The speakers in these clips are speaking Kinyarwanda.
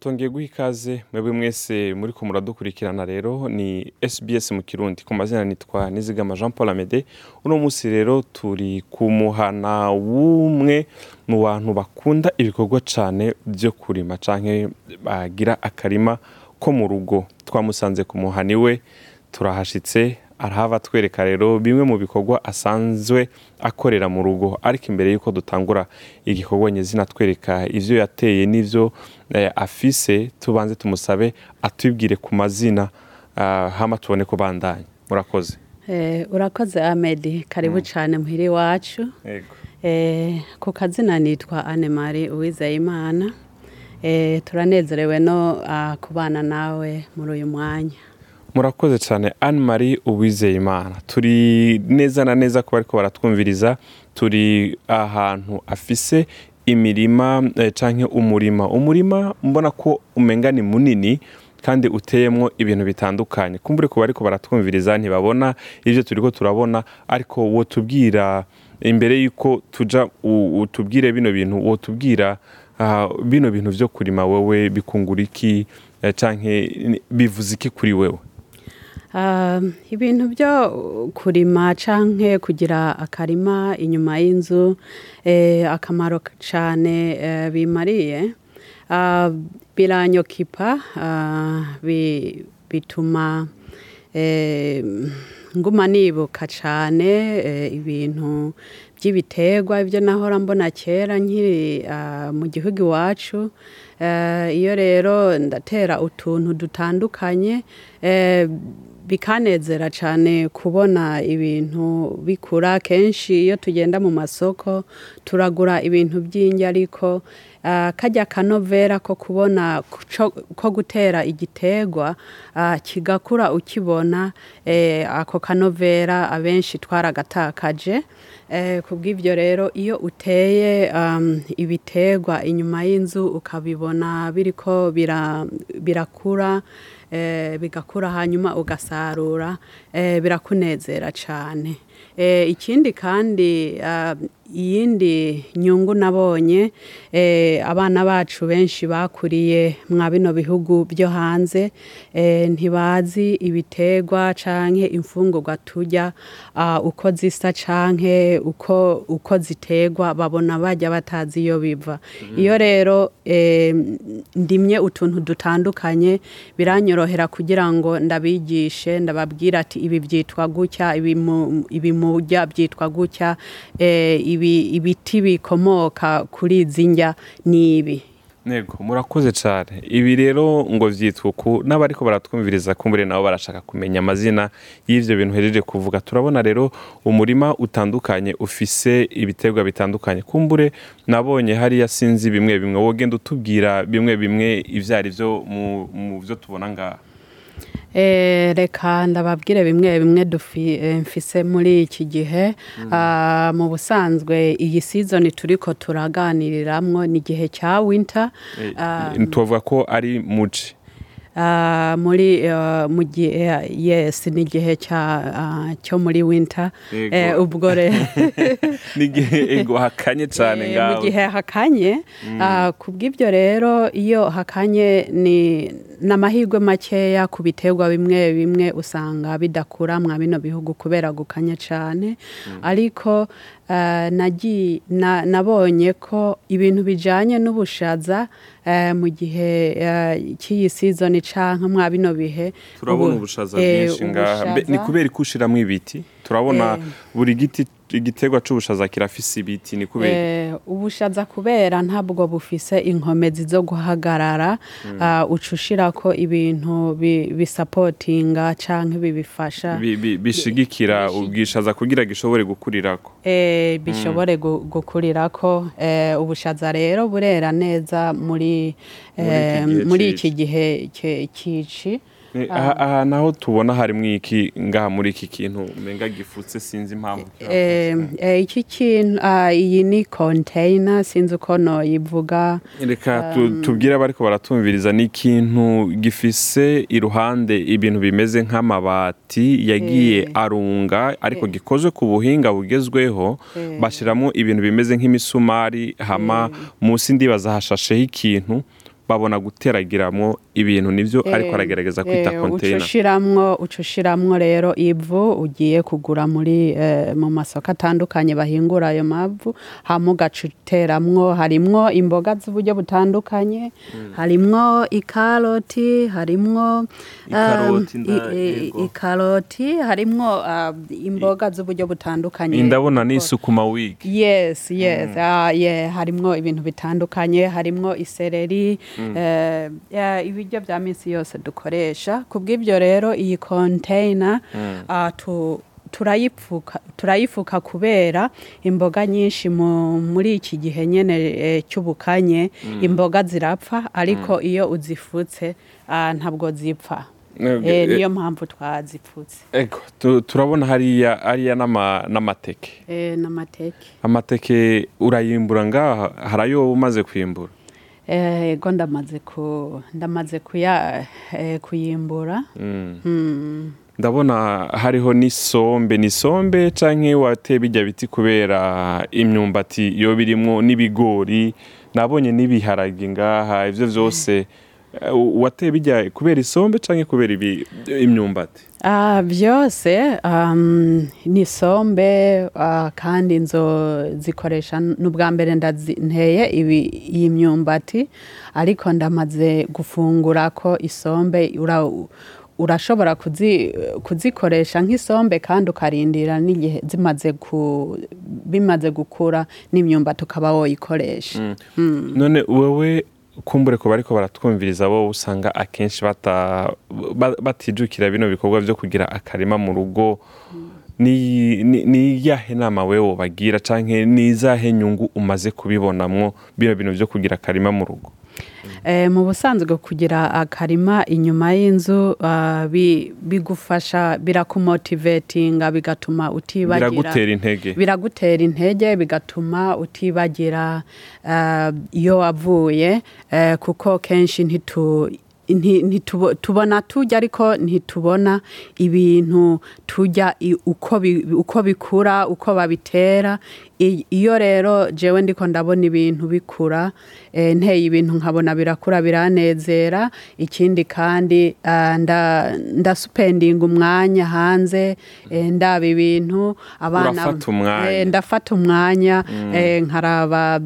tongeye guha ikaze mwebwe mwese muri ko muradukurikirana rero ni SBS mu kirundi. Ku mazina nitwa nizigama jean paul amede. Uno munsi rero turi ku muhana w'umwe mu bantu bakunda ibikorwa cyane byo kurima cyangwa bagira akarima ko mu rugo. Twamusanze ku muhani we turahashyitse arahava twereka rero bimwe mu bikorwa asanzwe akorera mu rugo. Ariko imbere y'uko dutangura igikorwa nyizina twereka ibyo yateye n'ibyo afise tubanze tumusabe atubwire ku mazina hama tubone ko bandanye. Murakoze. Urakoze amedi karibu cyane muhiri wacu ku kazina nitwa anemari uwizeyimana. Turanezerewe no kubana nawe muri uyu mwanya. Murakoze cyane anne marie uwizeyimana. Turi neza na neza kuba ariko baratwumviriza. Turi ahantu afise imirima cyangwa umurima. Umurima mbona ko umenga ni munini kandi uteyemo ibintu bitandukanye. Kumbure kuba ariko baratwumviriza ntibabona ibyo turi ko turabona ariko wo tubwira imbere y'uko tujya utubwire bino bintu wo tubwira bino bintu byo kurima wowe bikungura iki cyangwa bivuze iki kuri wewe? Ibintu byo kurima cyangwa kugira akarima inyuma y'inzu akamaro cyane bimariye. Biranyokipa bituma nguma nibuka cyane ibintu by'ibiterwa ibyo nahora mbona kera nkiri mu gihugu iwacu. Iyo rero ndatera utuntu dutandukanye bikanezera cyane kubona ibintu bikura. Kenshi iyo tugenda mu masoko turagura ibintu by'ingi ariko kajya kanovera ko kubona ko gutera igiterwa kigakura ukibona ako kanovera abenshi twaragatakaje ku bw'ibyo rero iyo uteye ibiterwa inyuma y'inzu ukabibona biriko birakura bigakura hanyuma ugasarura birakunezera cyane ikindi kandi iyindi nyungu nabonye abana bacu benshi bakuriye mwa bino bihugu byo hanze ntibazi ibiterwa cyangwa imfungurwa tujya uko zisa cyangwa uko ziterwa babona bajya batazi iyo biva. Iyo rero ndimye utuntu dutandukanye biranyorohera kugira ngo ndabigishe ndababwira ati ibi byitwa gutya ibi mujya byitwa gutya ibiti bikomoka kuri izi njya ni ibi? Ntego murakoze cyane ibi rero ngo byitwa uku n'abariko baratwumviriza kumbure nabo barashaka kumenya amazina y'ibyo bintu uhejeje kuvuga. Turabona rero umurima utandukanye ufise ibiterwa bitandukanye. Kumbure nabonye hariya sinzi bimwe bimwe. Wogenda utubwira bimwe bimwe ibyo ari byo mu byo tubona ngaha. Reka ndababwire bimwe bimwe mfise muri iki gihe mu busanzwe iyi sizoni turi ko turaganiriramwo ni igihe cya winter tubavuga ko ari muci muri mu gihe yesi ni igihe cyo muri winter. Ubwo rero ni igihe hakanye cyane ngaho mu gihe hakanye. Ku bw'ibyo rero iyo hakanye ni n'amahirwe makeya ku biterwa bimwe bimwe usanga bidakura mwa bino bihugu kubera gukanya cyane ariko nabonye ko ibintu bijyanye n'ubushaza mu gihe cy'iyi sizoni cyangwa mwa bino bihe turabona ubushaza bwinshi ngaha. Ni kubera ko ushyiramo ibiti turabona buri giti igiterwa cy'ubushaza kirafise ibiti ni kubera ubushaza kubera ntabwo bufise inkomezi zo guhagarara uca ushirako ibintu bisapotinga cyangwa bibifasha. Bishigikira ubwishaza kugira gishobore gukurirako. Bishobore gukurirako. Ubushaza rero burera neza muri muri iki gihe cy'ici Eh, aha aha naho tubona harimo iki ngaha muri iki kintu umenga gifutse sinzi impamvu Eh, eh, iki kintu ah, iyi ni container sinzi uko noyivuga reka tu- tubwire abariko baratumviriza ni ikintu gifise iruhande ibintu bimeze nk'amabati yagiye Eh. arunga ariko gikozwe ku buhinga bugezweho bashyiramo ibintu bimeze nk'imisumari hama munsi ndibaza hashasheho ikintu. Babona guteragiramo ibintu ni byo ariko aragerageza kwita konteyina ucushiramwo ucushiramwo rero ivu ugiye kugura muri eh, mu masoko atandukanye bahingura ayo mavu hama ugaca uteramwo harimwo imboga z'uburyo butandukanye harimwo ikaroti harimwo Ikaroti um, harimwo uh, imboga z'uburyo butandukanye. Ndabona ni isukuma wigi yes yes ah, yeah, harimwo ibintu bitandukanye harimwo isereri eh, ibiryo bya minsi yose dukoresha kubw'ibyo rero iyi container ah, tu turayifuka turayifuka kubera imboga nyinshi mu, muri iki gihe nyene eh, cy'ubukanye. Imboga zirapfa ariko iyo uzifutse ah, ntabwo zipfa. Eh, eh, eh, niyo mpamvu twazipfutse. Turabona hariya hariya n'ama- n'amateke. Eh, n'amateke. Amateke urayimbura ngaha hari ayo umaze kwimbura Eh, ego ndamaze ku ndamaze kuya eh, kuyimbura. Mm. ndabona hariho n'isombe. Ni isombe canke wateye bijya biti kubera imyumbati yo birimwo n'ibigori. Nabonye n'ibiharage ngaha. Ivyo vyose eh, wateye bijya kubera isombe canke kubera imyumbati? Ah, byose um, ni sombe ah, kandi nzo zikoresha n'ubwa mbere nteye iyi myumbati ariko ndamaze gufungura ko isombe ura, urashobora kuzi, kuzikoresha nk'isombe kandi ukarindira n'igihe zimaze ku, bimaze gukura n'imyumbati ukaba woyikoresha. None wewe kumbure ko bariko baratwumviriza bo usanga akenshi batijukira bino bikorwa vyo kugira akarima mu rugo. Ni iyahe nama wewe wobagira canke ni izahe nyungu umaze kubibonamwo bino bintu vyo kugira akarima mu rugo? Mu busanzwe kugira akarima inyuma y'inzu ah, bi- bigufasha birakumotivetinga bigatuma utibagira. Biragutera intege. Biragutera intege bigatuma utibagira ah, iyo wavuye eh, kuko kenshi ntitu tubona turya ariko ntitubona ibintu turya i- uko bi- uko bikura uko babitera. Iyo rero jewe ndiko ndabona ibintu bikura eh, nteye ibintu nkabona birakura biranezera. Ikindi kandi ah, nda ndasupendinga umwanya hanze eh, ndaba ibintu abana eh, ndafata umwanya eh, nkaraba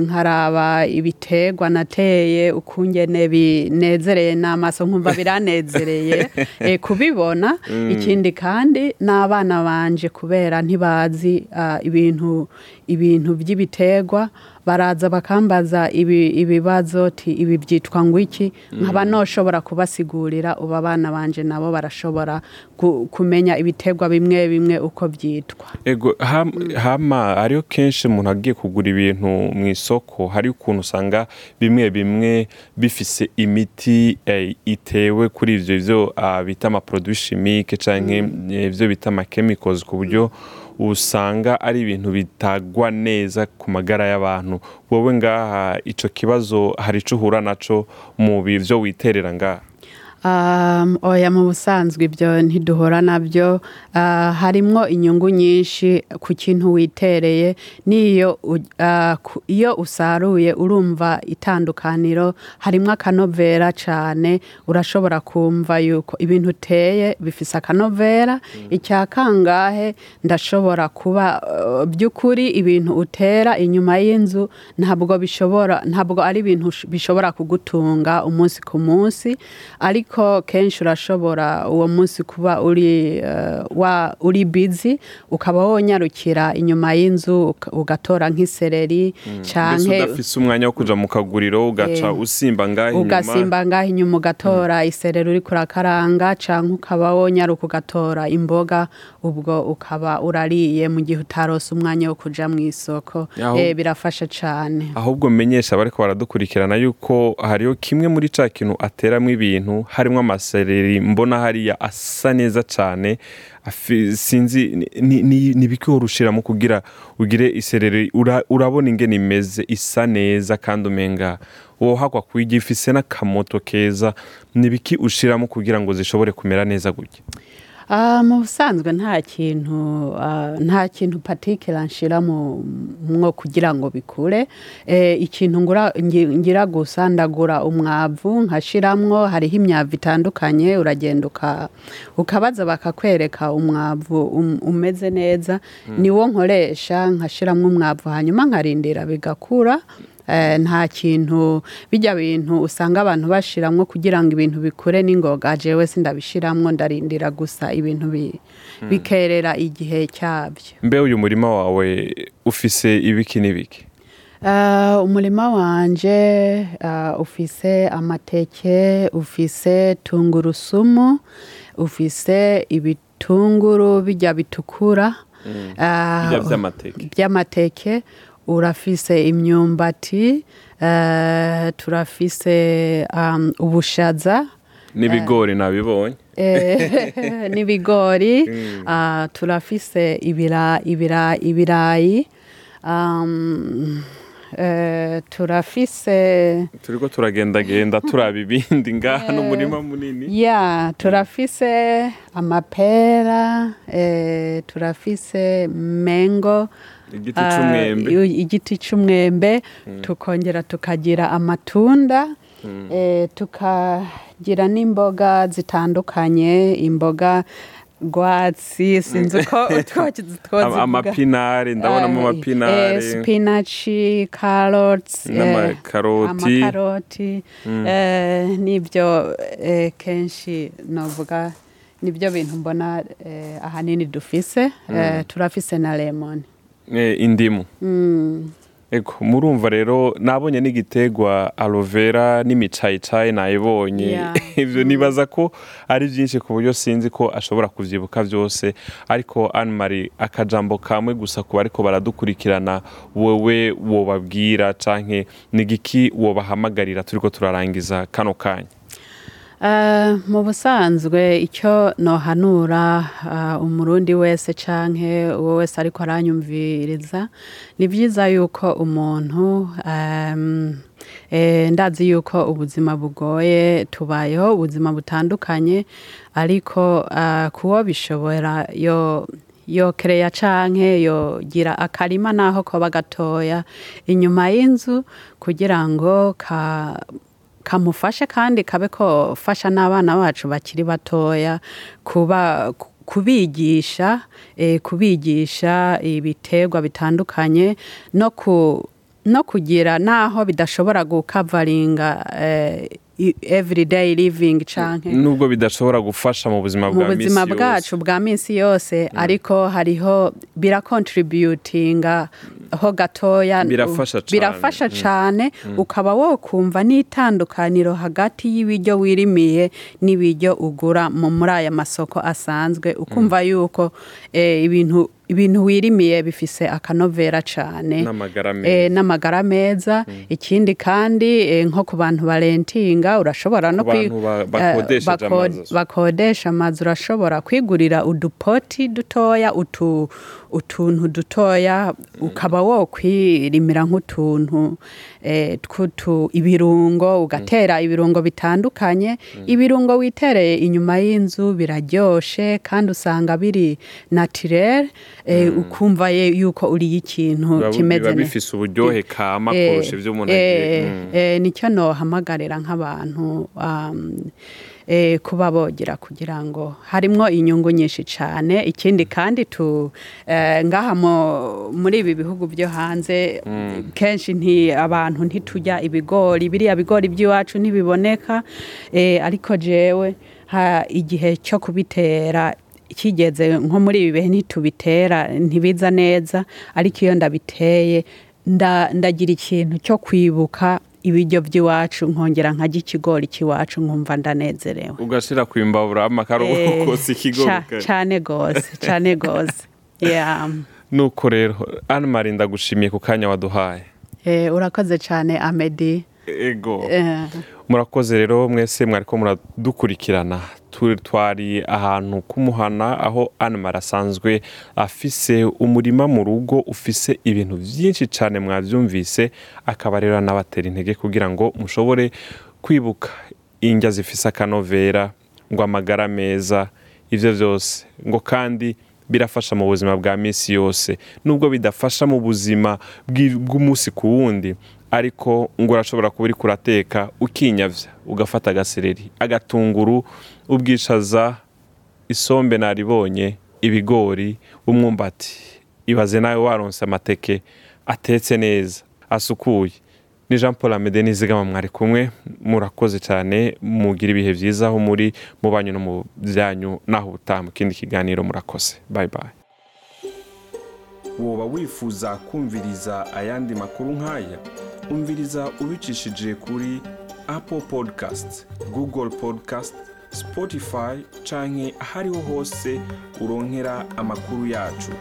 nkaraba ibiterwa nateye ukungene binezereye n'amaso nkumva biranezereye eh, kubibona. Ikindi kandi n'abana banje kubera ntibazi ah, ibintu ibintu by'ibiterwa baraza bakambaza ibi- ibibazo ibi byitwa ngo iki? Nkaba noshobora kubasigurira ubu abana banje nabo barashobora ku- kumenya ibiterwa bimwe bimwe uko byitwa. Ego ham- hama hariho kenshi umuntu agiye kugura ibintu mu isoko hari ukuntu usanga bimwe bimwe bifise imiti eh, itewe kuri ivyo ivyo ah, bita amaproduit chimique canke eh, ivyo bita amachemicals ku buryo usanga ari ibintu bitagwa neza ku magara y'abantu. Wowe ngaha ico kibazo hari ico uhura naco mu bivyo witerera ngaha? Oya mu busanzwe ibyo ntiduhora na byo uh, harimwo inyungu nyinshi ku kintu witereye n'iyo ku- iyo usaruye urumva itandukaniro harimwo akanovera cyane urashobora kumva yuko ibintu uteye bifise akanovera. Icya kangahe ndashobora kuba uh, by'ukuri ibintu utera inyuma y'inzu ntabwo bishobora ntabwo ari ibintu bishobora kugutunga umunsi ku munsi. Ariko kenshi urashobora uwo munsi kuba uri eh, wa uri busy ukaba wonyarukira inyuma y'inzu ugatora nk'isereri mbese canke udafise umwanya wo kuja mu kaguriro ugaca Eh, usimba ngaha inyuma. ugasimba ngaho inyuma ugatora isereri uri kurakaranga canke ukaba wonyaruka ugatora imboga ubwo ukaba urariye mu gihe utarose umwanya wo kuja mu isoko. Eh, birafasha cane. Ahubwo menyesha abariko baradukurikirana yuko hariho kimwe muri ca kintu ateramwo ibintu harimo amasereri mbona hariya asa neza cyane sinzi wari ushiramo kugira ugire isereri ura- urabona ingene imeze isa neza kandi umenga wohagwa kuyirya ifise n'akamoto keza ni ibiki ushiramo kugira ngo zishobore kumera neza gutya? Mu busanzwe nta kintu ah, nta kintu patikira nshira mu mwo kugira ngo bikure. Eh, ikintu ngira gusa ndagura umwavu nkashiramwo hariho imyavu itandukanye uragenda uka- ukabaza bakakwereka umwavu um- umeze neza. Niwo nkoresha nkashiramwo umwavu hanyuma nkarindira bigakura. Nta kintu bijya bintu usanga abantu bashiramwo kugira ngo ibintu bikure n'ingoga jewe sindabishiramwo ndarindira gusa ibintu bi- bikerera igihe cyabyo. Mbe uyu murima wawe ufise ibiki n'ibiki? Eh, umurima wanje eh, ufise amateke ufise tungurusumu ufise ibitunguru bijya bitukura Eh, vy'amateke by'amateke urafise imyumbati eh, turafise um, ubushaza. N'ibigori nabibonye. Eh, n'ibigori. Ah, turafise ibira, ibira, ibirayi. Um, eh, turafise turiko turagendagenda turaba ibindi ngaha n'umurima munini. Ya turafise amapera turafise mengo igiti Ah, i- igiti c'umwembe tukongera tukagira amatunda eh, tukagira n'imboga zitandukanye imboga rwatsi sinzi uko utwo Ama- twozivuga amapinari ndabonamo amapinari. spinaci carrots eh, n'amakaroti. amakaroti eh, n'ibyo eh, kenshi novuga ni byo bintu mbona eh, ahanini dufise eh, turafise na lemon. eh, indimu ego murumva rero nabonye n'igitegwa aloe vera n'imicayicayi nayibonye ivyo nibaza ko ari vyinshi ku buryo sinzi ko ashobora kuvyibuka vyose ariko Anne Marie akajambo kamwe gusa ku bariko baradukurikirana wowe wobabwira canke nigiki wobahamagarira turiko turarangiza kano kanya mu busanzwe icyo nohanura eh, umurundi wese canke uwo wese ariko aranyumviriza ni byiza yuko umuntu eh, ndazi yuko ubuzima bugoye tubayeho ubuzima butandukanye ariko eh, kuwo bishobora yo yo kereya canke yogira akarima naho koba gatoya inyuma y'inzu kugira ngo ka kamufashe kandi kabe kofasha n'abana bacu bakiri batoya kuba ku- kubigisha eh, kubigisha ibiterwa bitandukanye no ku no kugira naho bidashobora gukavaringa eh, everyday living canke? Nubwo bidashobora gufasha mu buzima mu bwa buzima misi bwacu yose bwa minsi yose ariko hariho birakontributinga ho gatoya Birafasha cane. birafasha cane. Ukaba wokumva n'itandukaniro hagati y'ibiryo wirimiye n'ibiryo ugura mu muri aya masoko asanzwe ukumva yuko eh, ibintu ibintu wirimiye bifise akanovera cane n'amagara eh, meza. meza. Ikindi kandi eh, nko ku bantu barentinga urashobora no eh, bakodesha amazu urashobora kwigurira udupoti dutoya utu utuntu dutoya ukaba wo kwirimira nk'utuntu. Ibirungo ugatera ibirungo bitandukanye. Ibirungo witereye inyuma y'inzu biraryoshe kandi usanga biri naturel eh, ukumva ye- yuko uriye ikintu kimeze neza bifise uburyohe kama Eh, kurusha umuntu eh, agiye Mm. eh, ni cyo nohamagarira nk'abantu eh, kuba bogira kugira ngo harimwo inyungu nyinshi cyane ikindi kandi tu eh, ngaha mu- muri ibi bihugu byo hanze kenshi nti abantu ntitujya ibigori biriya bigori by'iwacu ntibiboneka. Eh, ariko jewe ha igihe cyo kubitera kigeze nko muri ibi bihe ntitubitera ntibiza neza. Ariko iyo ndabiteye nda- ndagira ikintu cyo kwibuka ibiryo by'iwacu nkongera nkajya ikigori cy'iwacu nkumva ndanezerewe. Ugashira kwimbabura amakaro Eh, kose ikigori gose cane gose. Yeah. nuko rero Anne Marie ndagushimiye ku kanya waduhaye. Eh, urakoze cane amedi ego. Eh, murakoze rero mwese mwariko muradukurikirana. Tu- twari ahantu kumuhana aho animal asanzwe afise umurima mu rugo ufise ibintu byinshi cyane mwabyumvise akaba rero anabatera intege kugira ngo mushobore kwibuka indya zifise akanovera ngo amagara meza ivyo byose ngo kandi birafasha mu buzima bwa minsi yose. Nubwo bidafasha mu buzima bw'umunsi ku wundi ariko ngo urashobora kuba uriko urateka ukinyavya ugafata agasereri agatunguru ubwishaza isombe naribonye ibigori umwumbati. Ibaze nawe waronse amateke atetse neza asukuye. Ni jean paul amede nizigama mwari kumwe. Murakoze cyane mugira ibihe byiza aho muri mu banyu no mu byanyu naho ubutaha mu kindi kiganiro murakoze. Bye bye. Woba wifuza kumviriza ayandi makuru nk'aya? Umviriza ubicishije kuri apple podcast google podcast spotify canke ahariho hose uronkera amakuru yacu.